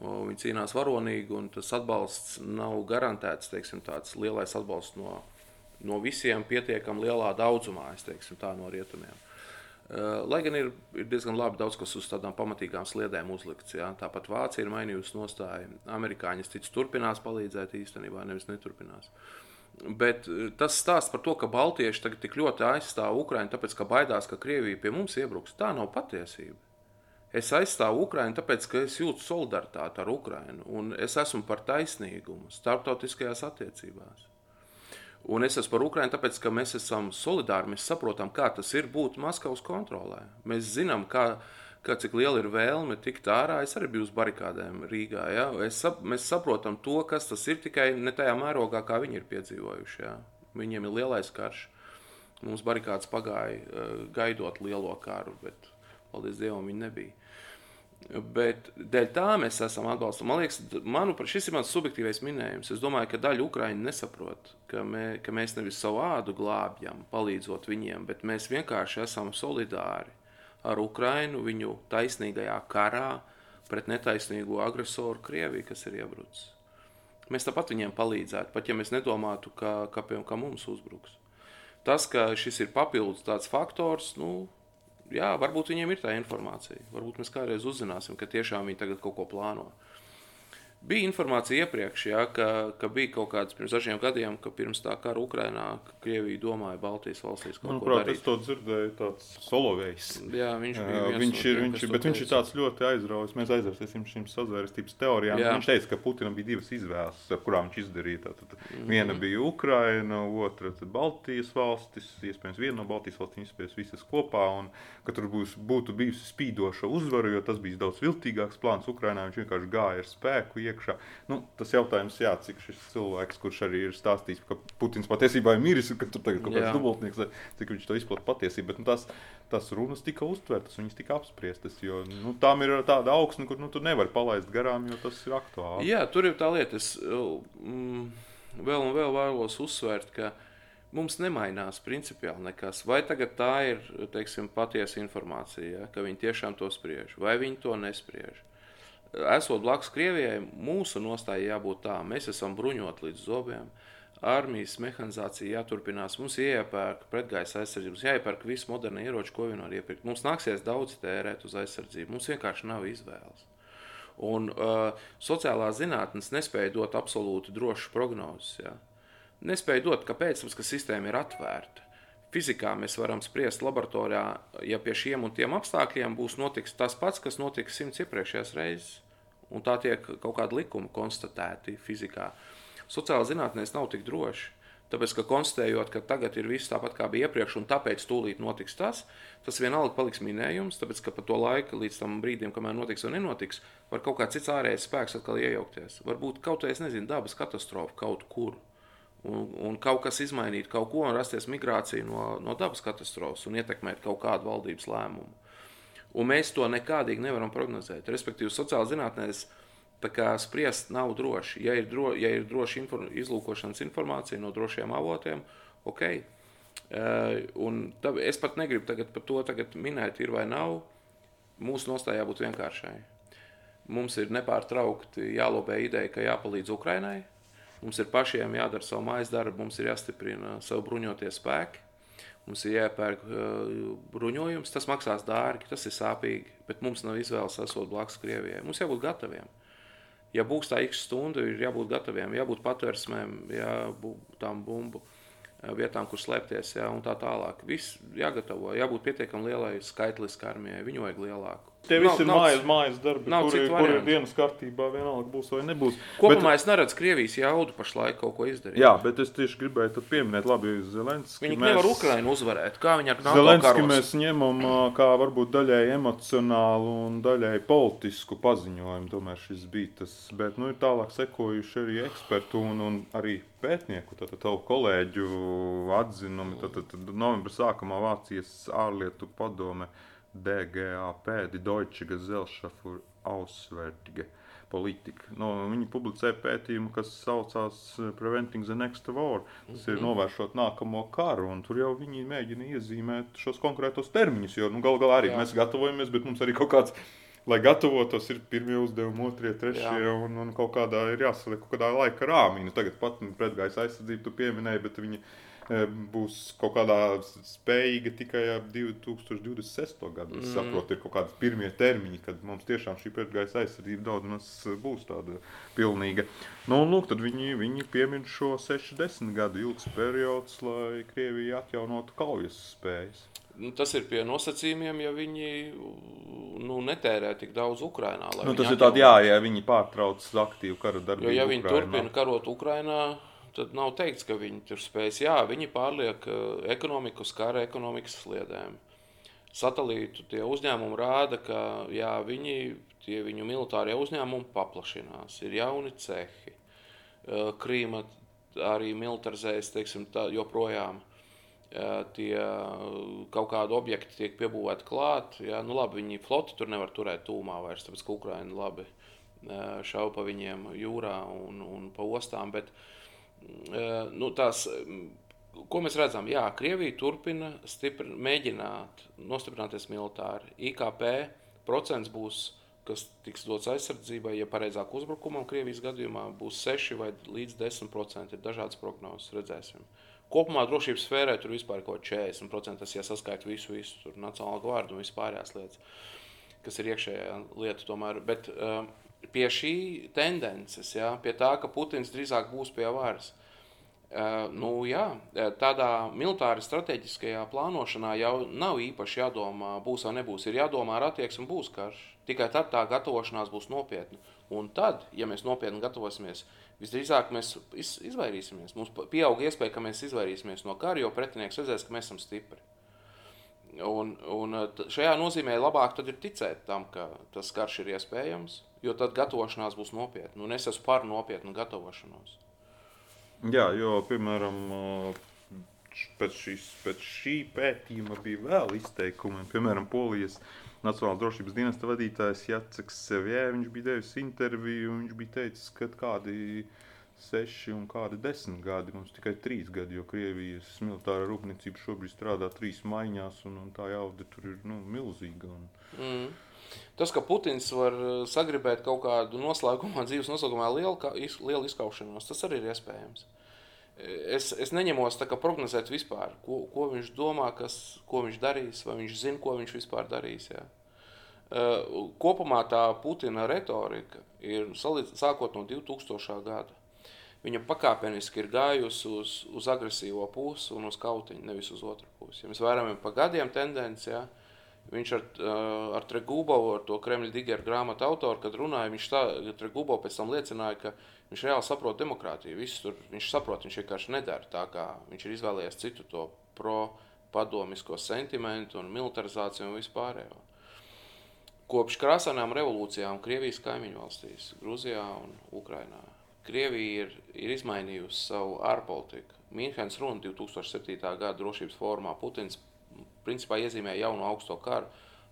viņi cīnās varonīgi, un tas atbalsts nav garantēts. Teiksim, tāds lielais atbalsts no, no visiem pietiekami lielā daudzumā, teiksim, tā, no rietumiem. Eh, lai gan ir, ir diezgan labi daudz kas uz tādām pamatīgām sliedēm uzlikts. Ja? Tāpat Vācija ir mainījusi nostāju. Amerikāņi tic, turpinās palīdzēt īstenībā, nevis neturpinās. Bet eh, tas stāsts par to, ka Baltieši tagad tik ļoti aizstāv Ukraiņu, tāpēc ka baidās, ka Krievija pie mums iebruks, tā nav patiesība. Es aizstāvu Ukraiņu, tāpēc ka es jūtu solidaritāti ar Ukraiņu un es esmu par taisnīgumu starptautiskajās attiecībās. Un es esmu par Ukrajinu, tāpēc, ka mēs esam solidāri, mēs saprotam, kā tas ir būt Maskavas kontrolē. Mēs zinām, kā, kā cik liela ir vēlme tikt ārā. Es arī biju uz barikādēm Rīgā. Ja? Es, sap, mēs saprotam to, kas tas ir tikai ne tajā mērogā, kā viņi ir piedzīvojuši. Ja? Viņiem ir lielais karš. Mums barikādas pagāja eh, gaidot lielo karu, bet paldies Dievam, viņi nebija. Bet dēļ tā mēs esam atbalstīti. Man liekas, manuprāt, šis ir mans subjektīvais minējums. Es domāju, ka daļa Ukrāņu nesaprot, ka, mē, ka mēs nevis savu ādu glābjam, palīdzot viņiem, bet mēs vienkārši esam solidāri ar Ukrainu viņu taisnīgajā karā pret netaisnīgo agresoru Krieviju, kas ir iebrucis. Mēs tāpat viņiem palīdzētu, pat ja mēs nedomātu, ka, ka, ka mums uzbruks. tas, ka šis ir papildus tāds faktors, nu, jā, varbūt viņiem ir tā informācija. Varbūt mēs kādreiz uzzināsim, ka tiešām viņi tagad kaut ko plāno. Bija informācija iepriekš, ja, ka, ka bija kaut kāds pirms dažiem gadiem, ka pirms tā kara Ukrainā Krievija domāja Baltijas valstīs Manuprāt, ko es darīt. to dzirdēju, tāds solovējs. Jā, viņš bija Jā, viens viņš ir, tiem, viņš, bet viņš ir teica. tāds ļoti aizraujošs. Mēs aizvērsīsim šīm sazvērstības teorijām. Jā. Jā. Viņš teica, ka Putinam bija divas izvēles, kurām viņš izdarīja. Tātad, mm. -hmm. Viena bija Ukraina, otra Baltijas valstis. Iespējams, viena no Baltijas valstīm izspējas visas kopā. Un, ka tur būs, būtu bijusi spīdoša uzvara, jo tas bija daudz viltīgāks plāns Ukrainā. Viņš vienkārši gāja ar spēku iekšā. Nu, tas jautājums, jā, cik šis cilvēks, kurš arī ir stāstījis, ka Putins patiesībā ir miris, un ka tur tagad kaut kāds dubultnieks, cik viņš to izplatīja patiesību. Bet, nu, tas, tas runas tika uztvertas, viņas tika apspriestas. Jo nu, tām ir tāda augsne, kur nu, tu nevari palaist garām, jo tas ir aktuāli. Jā, tur ir tā lieta. Es mm, vēl un vēl vēlos uzsvērt, ka mums nemainās principiāli nekas. Vai tagad tā ir teiksim, patiesa informācija, ja, ka viņi tiešām to spriež, vai viņi to nespriež. Esot blakus Krievijai, mūsu nostāja jābūt tā, mēs esam bruņoti līdz zobiem. Armijas mehanizācija jāturpinās. Mums jāiepērk pretgaisa aizsardzība, mums jāiepērk visi modernie ieroči, ko vien var iepirkt. Mums nāksies daudz tērēt uz aizsardzību. Mums vienkārši nav izvēles. Un uh, sociālās zinātnes nespēja dot absolūti drošas prognozes. Ja? Nespēja dot, kāpēc, tāpēc, ka sistēma ir atvērta. Fizikā mēs varam spriest laboratorijā, ja pie šiem un tiem apstākļiem būs notiks tas pats, kas notika simts iepriekšējās reizes. Un tā tiek kaut kāda likuma konstatēti fizikā. Sociālā zinātnēs nav tik droši. Tāpēc, ka konstatējot, ka tagad ir viss tāpat kā bija iepriekš, un tāpēc tūlīt notiks tas, tas vienalga paliks minējums. Tāpēc, ka pa to laiku līdz tam brīdim, kamēr notiks vai nenotiks, var kaut kāds cits ārējais spēks atkal iejaukties. Varbūt kaut kāda, nezinu, dabas katastrofa kaut kur. Un, un kaut kas izmainīt kaut ko un rasties migrācija no, no dabas katastrofas un ietekmēt kaut kādu valdības lēmumu. Un mēs to nekādīgi nevaram prognozēt. Respektīvi, sociālā zinātnēs spriest nav droši. Ja ir, dro, ja ir droša inform, izlūkošanas informācija no drošiem avotiem, ok. Uh, tā, es pat negribu tagad par to tagad minēt, ir vai nav. Mūsu nostājā būtu vienkāršai. Mums ir nepārtraukti jālobē ideja, ka jāpalīdz Ukrainai. Mums ir pašiem jādara savu mājas darbu, mums ir jāstiprina savu bruņotie spēki. Mums ir jāpērk uh, bruņojums, tas maksās dārgi, tas ir sāpīgi, bet mums nav izvēles esot blakus Krievijai. Mums jābūt gataviem. Ja būs tā x stunda, ir jābūt gataviem, jābūt patvērsmēm, jābūt tām bumbu uh, vietām, kur slēpties, jā, un tā tālāk. Viss jāgatavo, jābūt pietiekami lielai skaitliskai armijai, viņu vajag lielāku. Tie visi ir mājas, mājas darbi, nav kuri, kuri variantu. dienas kārtībā vienalga būs vai nebūs. Kopumā bet, es neredzu Krievijas jaudu pašlaik kaut ko izdarīt. Jā, bet es tieši gribēju pieminēt, labi, Zelenski. Viņi mēs- nevar Ukrainu uzvarēt. Kā viņi ar NATO Zelenski mēs ņemam kā varbūt daļēji emocionālu un daļēji politisku paziņojumu. Tomēr šis bija tas, bet nu, ir tālāk sekojuši arī ekspertu un, un arī pētnieku, tātad tavu kolēģu atzinumi. Tātad tad novembra sākumā Vācijas ārlietu padome DGAP, Die Deutsche Gesellschaft für Auswärtige politika. No, viņi publicē pētījumu, kas saucās eh, Preventing the Next War. Tas ir novēršot nākamo karu, un tur jau viņi mēģina iezīmēt šos konkrētos termiņus. Jo nu, galu galā arī Jā. mēs gatavojamies, bet mums arī kaut kāds. Lai gatavotos, ir pirmie uzdevumi, otrie, trešie, Jā. un, un kaut kādā ir jāsaliek kaut kādā laika rāmī. Nu, tagad pat nu, pretgaisa aizsardzību tu pieminēji, bet viņi e, būs kaut kādā spējīga tikai ap 2026. gadu. Es Mm. saprotu, ir kaut kādi pirmie termiņi, kad mums tiešām šī pretgaisa aizsardzība daudz maz būs tāda pilnīga. Nu, un lūk, tad viņi, viņi piemin šo 60 gadu ilgs periods, lai Krievija atjaunotu kaujas spējas. Nu, tas ir pie nosacījumiem, ja viņi nu, netērē tik daudz Ukrajinā. Nu, tas ir tāds, jā, ja viņi pārtrauc aktīvu kara darbību. Jo, ja viņi Ukrainā. turpina karot Ukrajinā, tad nav teikts, ka viņi tur spēs. Jā, viņi pārliek eh, ekonomiku uz kara ekonomikas sliedēm. Satelītu tie uzņēmumi rāda, ka jā, viņi, tie viņu militārie uzņēmumi paplašinās, ir jauni cehi. Eh, Krīma arī militarizējas, teiksim, tā, joprojām. Eh, Tie kaut kādi objekti tiek piebūvēti klāt. Jā, nu labi, viņi floti tur nevar turēt tūmā vairs, tāpēc ka Ukraina labi šauja pa viņiem jūrā un, un pa ostām. Bet, eh, nu, tās, ko mēs redzam? Jā, Krievija turpina stipri, mēģināt nostiprināties militāri. IKP procents būs kas tiks dots aizsardzībai, ja pareizāk uzbrukumam Krievijas gadījumā būs 6 vai līdz 10%. Ir dažādas prognozes, redzēsim. Kopumā drošības sfērē tur vispār kaut kā 40%, tas ja saskaita visu, visu nacionālo gvārdu un vispārējās lietas, kas ir iekšējā lieta tomēr. Bet uh, pie šī tendences, ja, pie tā, ka Putins drīzāk būs pie varas, uh, nu, jā, tādā militāri strateģiskajā plānošanā jau nav īpaši jādomā, būs vai nebūs. Ir jādomā ar attieksmi, būs karš. Tikai tad tā gatavošanās būs nopietna. Un tad, ja mēs nopietni gatavosimies, visdrīzāk mēs iz, izvairīsimies. Mums pieaug iespēja, ka mēs izvairīsimies no kara, jo pretinieks redzēs, ka mēs esam stipri. Un, un šajā nozīmē labāk ir ticēt tam, ka tas karš ir iespējams, jo tad gatavošanās būs nopietna. Un es esmu par nopietnu gatavošanos. Jā, jo, piemēram, pēc, šīs, pēc šī pētījuma bija vēl izteikumi. Piemēram, Polijas Nacionālās drošības dienesta vadītājs Jaceks Sevjē, viņš bija devis interviju, viņš bija teicis, ka kādi seši un kādi desmit gadi, mums tikai trīs gadi, jo Krievijas militārā rūpniecība šobrīd strādā trīs maiņās, un, un tā jauda tur ir nu, milzīga. Un... Mm. Tas, ka Putins var eh, sagribēt kaut kādu noslēgumā, dzīves noslēgumā lielu, lielu izkaušanos, tas arī ir iespējams. Es, es neņemos prognozēt vispār, ko, ko viņš domā, kas, ko viņš darīs, vai viņš zina, ko viņš vispār darīs. Jā. Eh, kopumā tā Putina retorika ir sākot no 2000. gada. Viņa pakāpeniski ir gājusi uz, uz agresīvo pusi un uz kautiņu, nevis uz otru pusi. Ja mēs vērojam pa gadiem tendenci, ja, Viņš ar, ar Tregūbovu, ar to Kremļa digeru grāmatu autoru, kad runāja, viņš tā, Tregūbo pēc tam liecināja, ka viņš reāli saprot demokrātiju. Visu tur viņš saprot, viņš vienkārši nedara tā, kā viņš ir izvēlējies citu to pro-padomisko sentimentu un militarizāciju un vispārējo. Kopš krāsainām revolūcijām Krievijas kaimiņu valstīs, Grūzijā un Ukrainā, Krievija ir, ir izmainījusi savu ārpolitiku. Mīnhens runa 2007. gada drošības formā Putins principā iezīmē jaunu augsto karu,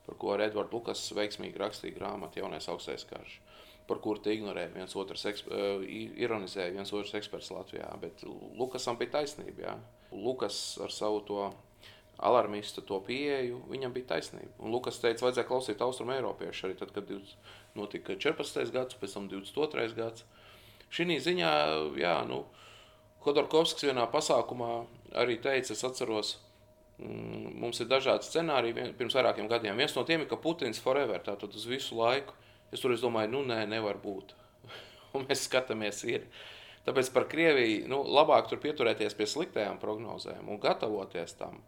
par ko Edvards Lukas veiksmīgi rakstīja grāmatu Jaunais augstais karš. Par kuru te ignorē viens otrs, uh, ironizē viens otrs eksperts Latvijā. Bet Lukasam bija taisnība. Jā. Lukas ar savu to alarmistu to pieeju, viņam bija taisnība. Un Lukas teica, vajadzēja klausīt austrumu eiropiešu arī tad, kad notika 14. gads, pēc tam 22. gads. Šī ziņā, jā, nu, Hodorkovskis vienā pasākumā arī teica, es atceros, Mm, mums ir dažādi scenāriji. Pirms vairākiem gadiem viens no tiem ir, ka Putins forever, tātad uz visu laiku. Es tur es domāju, nu nē, nevar būt. Un mēs skatāmies, ir. Tāpēc par Krieviju nu, labāk tur pieturēties pie sliktajām prognozēm un gatavoties tam.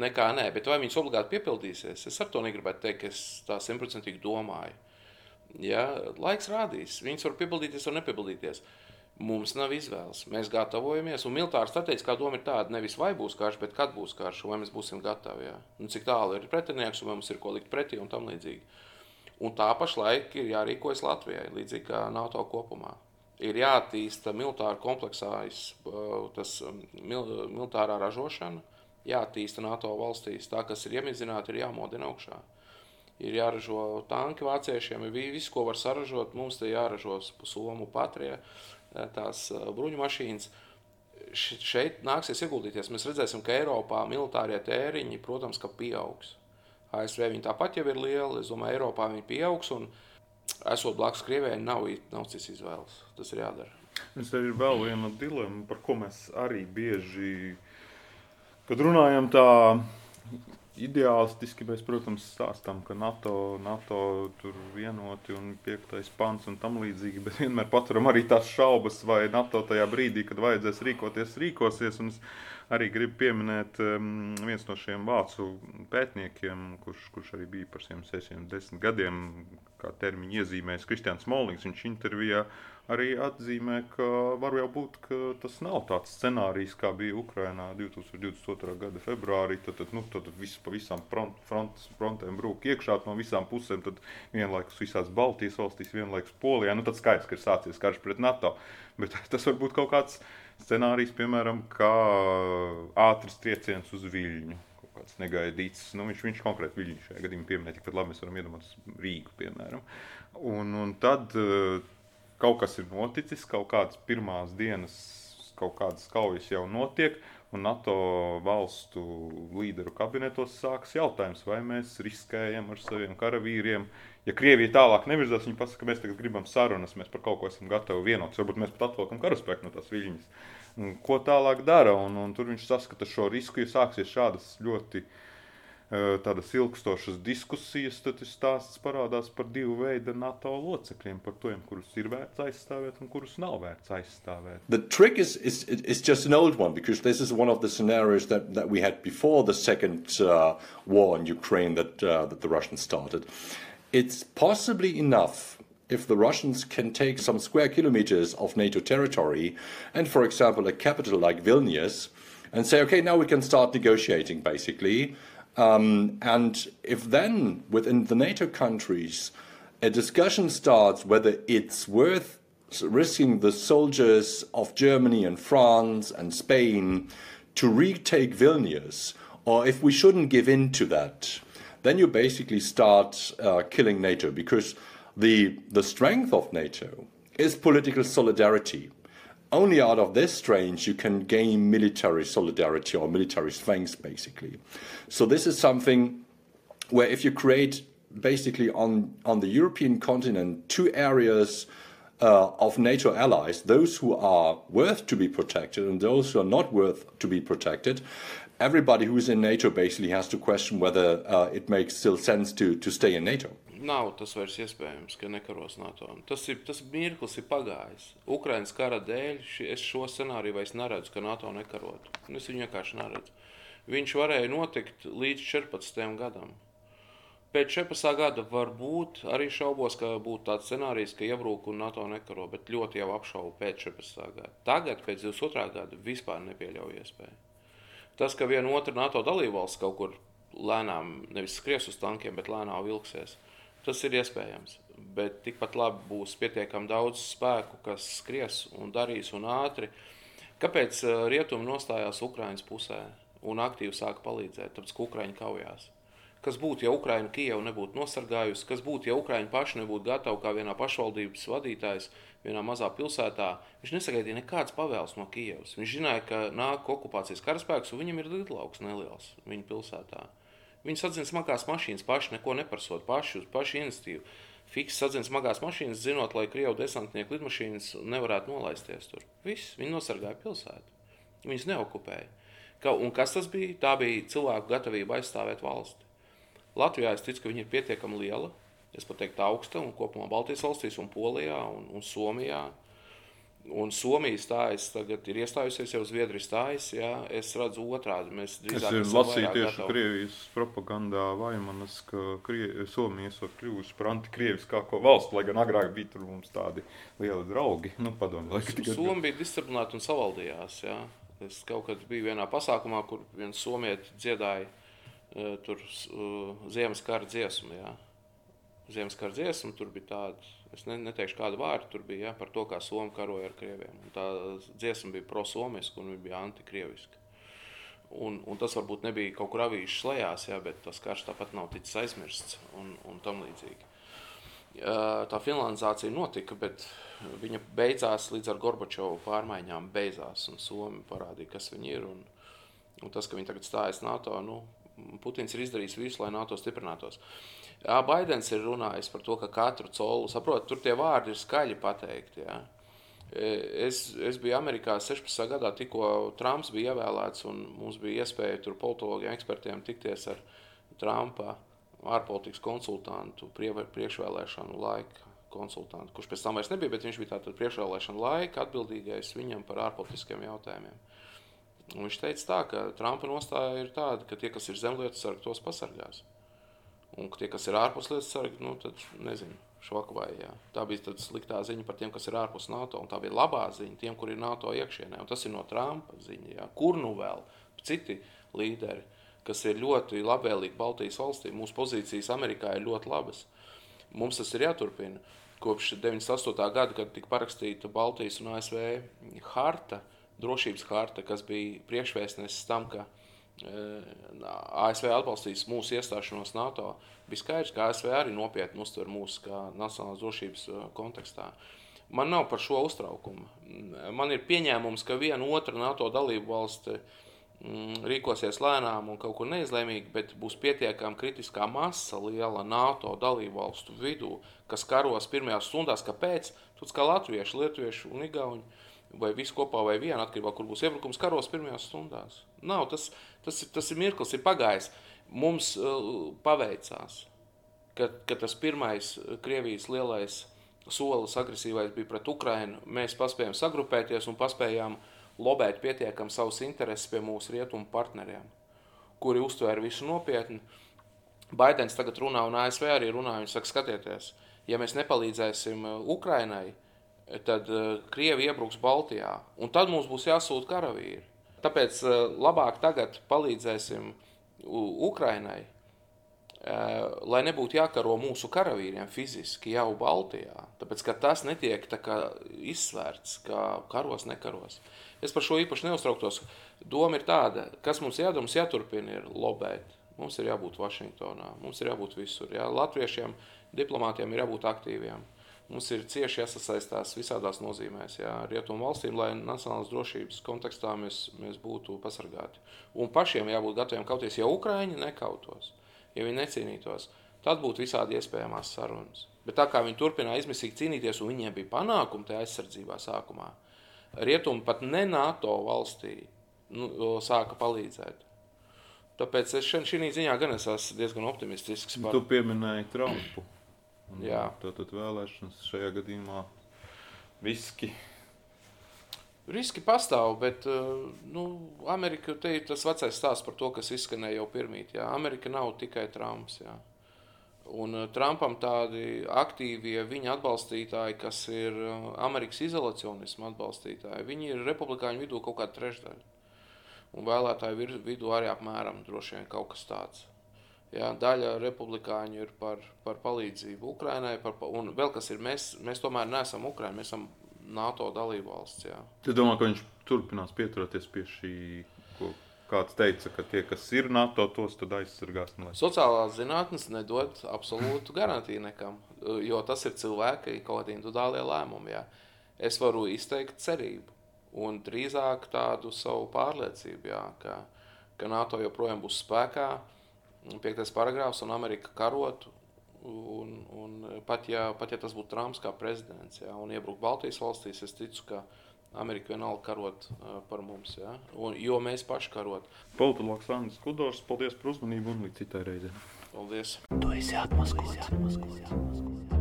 Nekā nē, bet vai viņas obligāti piepildīsies? Es ar to negribētu teikt, ka es tā simtprocentīgi domāju. Ja, laiks rādīs, viņas var piepildīties vai nepiepildīties. Uh, Mums nav izvēles. Mēs gatavojamies, un militāra strateģiskā doma ir tāda, nevis vai būs karš, bet kad būs karš, vai mēs būsim gatavi. Jā. Un cik tālu ir pretinieks, un vai mums ir ko likt pretī un tam līdzīgi. Un tā pašlaik ir jārīkojas Latvijai, līdzīgi kā NATO kopumā. Ir jāattīsta militāra kompleksājas, tas mil, militārā ražošana, jāattīsta NATO valstīs. Tā, kas ir iemizināta, ir jāmodina augšā. Ir jāražo tanki vāciešiem, ir viss, ko var saražot, mums te jāražo Somu patrie tās bruņu mašīnas. Šeit nāksies ieguldīties. Mēs redzēsim, ka Eiropā militārie tēriņi, protams, ka pieaugs. ASV viņi tāpat jau ir lieli. Es domāju, Eiropā viņi pieaugs. Un, esot blakus Krievijai, nav, nav cits izvēles. Tas ir jādara. Tas ir vēl viena dilemma, par ko mēs arī bieži, kad runājam tā Ideālistiski mēs, protams, stāstām, ka NATO, NATO tur vienoti un piektais pants un tam līdzīgi, bet vienmēr paturam arī tās šaubas, vai NATO tajā brīdī, kad vajadzēs rīkoties, rīkosies. Un es arī gribu pieminēt um, viens no šiem vācu pētniekiem, kurš, kurš arī bija par 610 gadiem, kā termiņu iezīmējis Kristians Molnings. Viņš intervijā arī atzīmē, ka var jau būt, ka tas nav tāds scenārijs, kā bija Ukrainā 2022. gada februārī. Tad, tad, nu, tad viss pa visām front, front, frontēm brūk iekšā no visām pusēm. Tad vienlaikus visās Baltijas valstīs, vienlaikus Polijā. Nu, tad skaidrs, ka ir sācies karš pret NATO. Bet tas var būt kaut kāds scenārijs, piemēram, kā ātrs trieciens uz Viļņu kāds negaidīts. Nu, viņš, viņš konkrēti Viļņu šajā gadījumā pieminēja, tikpat labi mēs varam iedomāties Rīgu, piemēram. Un, un tad kaut kas ir noticis, kaut kādas pirmās dienas, kaut kādas kaujas jau notiek. un NATO valstu līderu kabinetos sākas jautājums, vai mēs riskējam ar saviem karavīriem. Ja Krievija tālāk nevirzās, viņi pasaka, ka mēs tagad gribam sarunas, mēs par kaut ko esam gatavi vienoties. Varbūt mēs pat atliekam karaspēku no tās viļņas. Ko tālāk dara? Un, un tur viņš saskata šo risku, ja sāksies šādas ļoti uh, tādas ilgstošas diskusijas, tad stāsts parādās par divu veidu NATO locekļiem, par tiem, kurus ir vērts aizstāvēt un kurus nav vērts aizstāvēt. The trick is, is, is just an old one because this is one of the scenarios that, that we had before the second uh, war in Ukraine that, uh, that the Russians started. It's possibly enough if the Russians can take some square kilometers of NATO territory and, for example, a capital like Vilnius and say, okay, now we can start negotiating basically. Um, and if then within the NATO countries a discussion starts whether it's worth risking the soldiers of Germany and France and Spain to retake Vilnius, or if we shouldn't give in to that, then you basically start uh, killing NATO because the, the strength of NATO is political solidarity only out of this range you can gain military solidarity or military strength, basically. So this is something where if you create basically on, on the European continent two areas uh, of NATO allies, those who are worth to be protected and those who are not worth to be protected, everybody who's in NATO basically has to question whether uh, it makes still sense to, to stay in NATO. Nav tas vairs iespējams, ka nekaros NATO. Tas, ir, tas mirklis ir pagājis. Ukraiņas kara dēļ ši, es šo scenāriju vairs neredzu, ka NATO nekarotu. Es viņu vienkārši neredzu. Viņš varēja notikt līdz 14. gadam. Pēc 14. gada varbūt arī šaubos, ka būtu tāds scenārijs, ka iebrūk un NATO nekaro, bet ļoti jau apšaubu pēc 14. gada. Tagad, pēc 22. gada, vispār nepieļauju iespēju. Tas, ka viena otra NATO dalībvalsts kaut kur lēnām nevis skries uz tankiem, bet lēnām vilksies, Tas ir iespējams. Bet tikpat labi būs pietiekami daudz spēku, kas skries un darīs un ātri. Kāpēc eh, rietumi nostājās Ukraiņas pusē un aktīvi sāka palīdzēt? Tāpēc, ka Ukraiņi kaujās. Kas būtu, ja Ukraiņa Kijevu nebūtu nosargājusi, kas būtu, ja Ukraiņa paši nebūtu gatavi kā vienā pašvaldības vadītājs, vienā mazā pilsētā. Viņš nesagaidīja nekādas pavēles no Kijevas. Viņš zināja, ka nāk okupācijas karaspēks un viņam ir lidlauks neliels viņa pilsētā. Viņi sadzina smagās mašīnas paši, neko neprasot, paši uz pašu iniciatīvu. Fiks sadzina smagās mašīnas, zinot, lai Krievu desantnieku lidmašīnas nevarētu nolaisties tur. Viss, viņi nosargāja pilsētu. Viņus neokupēja. Ka, un kas tas bija? Tā bija cilvēku gatavība aizstāvēt valsti. Latvijā es ticu, ka viņa ir pietiekami liela, es pat teiktu augsta, un kopumā Baltijas valstīs un Polijā un, un Somijā Un Somija stājas, tagad ir iestājusies jau Zviedrija stājas. Jā, es redzu otrādi. Mēs drīzāk es lasīju tieši gatavi. Krievijas propagandā Vaimanas, ka Krie... Somija esot kļuvusi par antikrieviskāko valstu, lai gan agrāk bija tur mums tādi lieli draugi. Nu, padomju, lai tikai... Somija bija disciplinēta un savaldījās. Jā. Es kaut kad biju vienā pasākumā, kur viens somieti dziedāja uh, tur uh, ziemas kara dziesmu. Jā. Ziemas kara dziesmu, tur bija tāda Es ne, neteikšu, kādu vārdu tur bija ja, par to, kā Somija karoja ar krieviem. Un tā dziesma bija pro-somieska un bija antikrieviska. Un, un tas varbūt nebija kaut kur avīzes slēgās, ja, bet tas karš tāpat nav ticis aizmirsts un, un tam līdzīgi. Tā finlandizācija notika, bet viņa beidzās līdz ar Gorbačovu pārmaiņām. Beidzās, un Somija parādīja, kas viņi ir. Un, un tas, ka viņi tagad stājas NATO, nu, Putins ir izdarījis visu, lai NATO stiprinātos. Uh, Jā, Baidens ir runājis par to, ka katru colu, saprot, tur tie vārdi ir skaļi pateikti. Jā. E, es, es biju Amerikā 16. gadā, tikko Trumps bija ievēlēts, un mums bija iespēja tur politologiem, ekspertiem tikties ar Trumpa ārpolitikas konsultantu priekšvēlēšanu laika konsultantu, kurš pēc tam vairs nebija, bet viņš bija tātad priekšvēlēšana laika atbildīgais viņam par ārpolitiskiem jautājumiem. Un viņš teica tā, ka Trumpa nostāja ir tāda, ka tie, kas ir zemlietu sargi, tos pasargās. Un tie, kas ir ārpus lietas sargi, nu, tad nezinu, švakavai. Jā. Tā bija tāda sliktā ziņa par tiem, kas ir ārpus NATO, tā bija labā ziņa tiem, kur ir NATO iekšienē. Un tas ir no Trumpa ziņa. Jā. Kur nu vēl citi līderi, kas ir ļoti labvēlīgi Baltijas valstīm, mūsu pozīcijas Amerikā ir ļoti labas. Mums tas ir jāturpina. Kopš 98. gada, kad tika parakstīta Baltijas un ASV harta, drošības harta, kas bija priekšvēstnesis tam, ka ASV atbalstīs mūsu iestāšanos NATO, bija skaidrs, ka ASV arī nopietni uztver mūsu kā nacionālās drošības kontekstā. Man nav par šo uztraukumu. Man ir pieņēmums, ka viena otra NATO dalību valsts mm, rīkosies lēnām un kaut kur neizlēmīgi, bet būs pietiekami kritiskā masa liela NATO dalību valstu vidū, kas karos pirmajās stundās, kāpēc? Tur kā latvieši, lietuvieši un igauni, vai visi kopā vai viena atkarībā, kur būs iebrukums karos pirmajās stundās. Nav, tas, tas, tas ir mirklis, ir pagājis. Mums uh, paveicās, ka, ka tas pirmais Krievijas lielais solis agresīvais bija pret Ukrainu. Mēs paspējām sagrupēties un paspējām lobēt pietiekami savus intereses pie mūsu rietumu partneriem, kuri uztvēra visu nopietni. Baidens tagad runā, un ASV arī runā. Viņš saka, skatieties, ja mēs nepalīdzēsim Ukrainai, tad Krievi iebruks Baltijā, un tad mums būs jāsūta karavīri. Tāpēc labāk tagad palīdzēsim Ukrainai, lai nebūtu jākaro mūsu karavīriem fiziski jau Baltijā. Tāpēc, ka tas netiek tā kā izsvērts, kā karos, nekaros. Es par šo īpaši neuztrauktos. Doma ir tāda, kas mums jādara, mums jāturpina ir lobēt. Mums ir jābūt Vašingtonā, mums ir jābūt visur. Jā. Latviešiem, diplomātiem ir jābūt aktīviem. Mums ir cieši jāsasaistās visādās nozīmēs, jā, rietumu valstīm, lai nacionālās drošības kontekstā mēs, mēs būtu pasargāti. Un pašiem jābūt gataviem kauties, ja Ukraiņi nekautos, ja viņi necīnītos, tad būtu visādi iespējamās sarunas. Bet tā kā viņi turpināja izmisīgi cīnīties, un viņiem bija panākumi tajā aizsardzībā sākumā, rietumi pat ne NATO valstī nu, sāka palīdzēt. Tāpēc es šī ziņā gan esmu diezgan optimistisks. Par... Tu pieminēji Trumpu. Jā. Tātad vēlēšanas šajā gadījumā riski. Riski pastāv, bet nu, Amerika te ir tas vecais stāsts par to, kas izskanēja jau pirmīt. Jā. Amerika nav tikai Trumps. Jā. Un Trumpam tādi aktīvie viņa atbalstītāji, kas ir Amerikas izolacionismu atbalstītāji, viņi ir republikāņu vidū kaut kāda trešdaļa. Un vēlētāju vidū arī apmēram droši vien kaut kas tāds. Jā, daļa republikāņu ir par, par palīdzību Ukraiņai, un vēl kas ir, mēs, mēs tomēr neesam Ukraiņa, mēs esam NATO dalību valsts. Jā. Es domāju, ka viņš turpinās pieturēties pie šī, ko kāds teica, ka tie, kas ir NATO, tos aizsargās. No. Sociālās zinātnes nedod absolūtu garantiju nekam, jo tas ir cilvēka kaut kādi individuālie lēmumi. Jā. Es varu izteikt cerību un drīzāk tādu savu pārliecību, jā, ka, ka NATO joprojām būs spēkā piektais paragrāfs un Amerika karotu. Un, un pat, ja, pat ja tas būtu Trumps kā prezidents jā, un iebrukt Baltijas valstīs, es ticu, ka Amerika vienalga karot uh, par mums, jā, un, jo mēs paši karot. Politologs Andris Kudors, paldies par uzmanību un līdz citai reizei. Paldies! Tu esi atmaskots.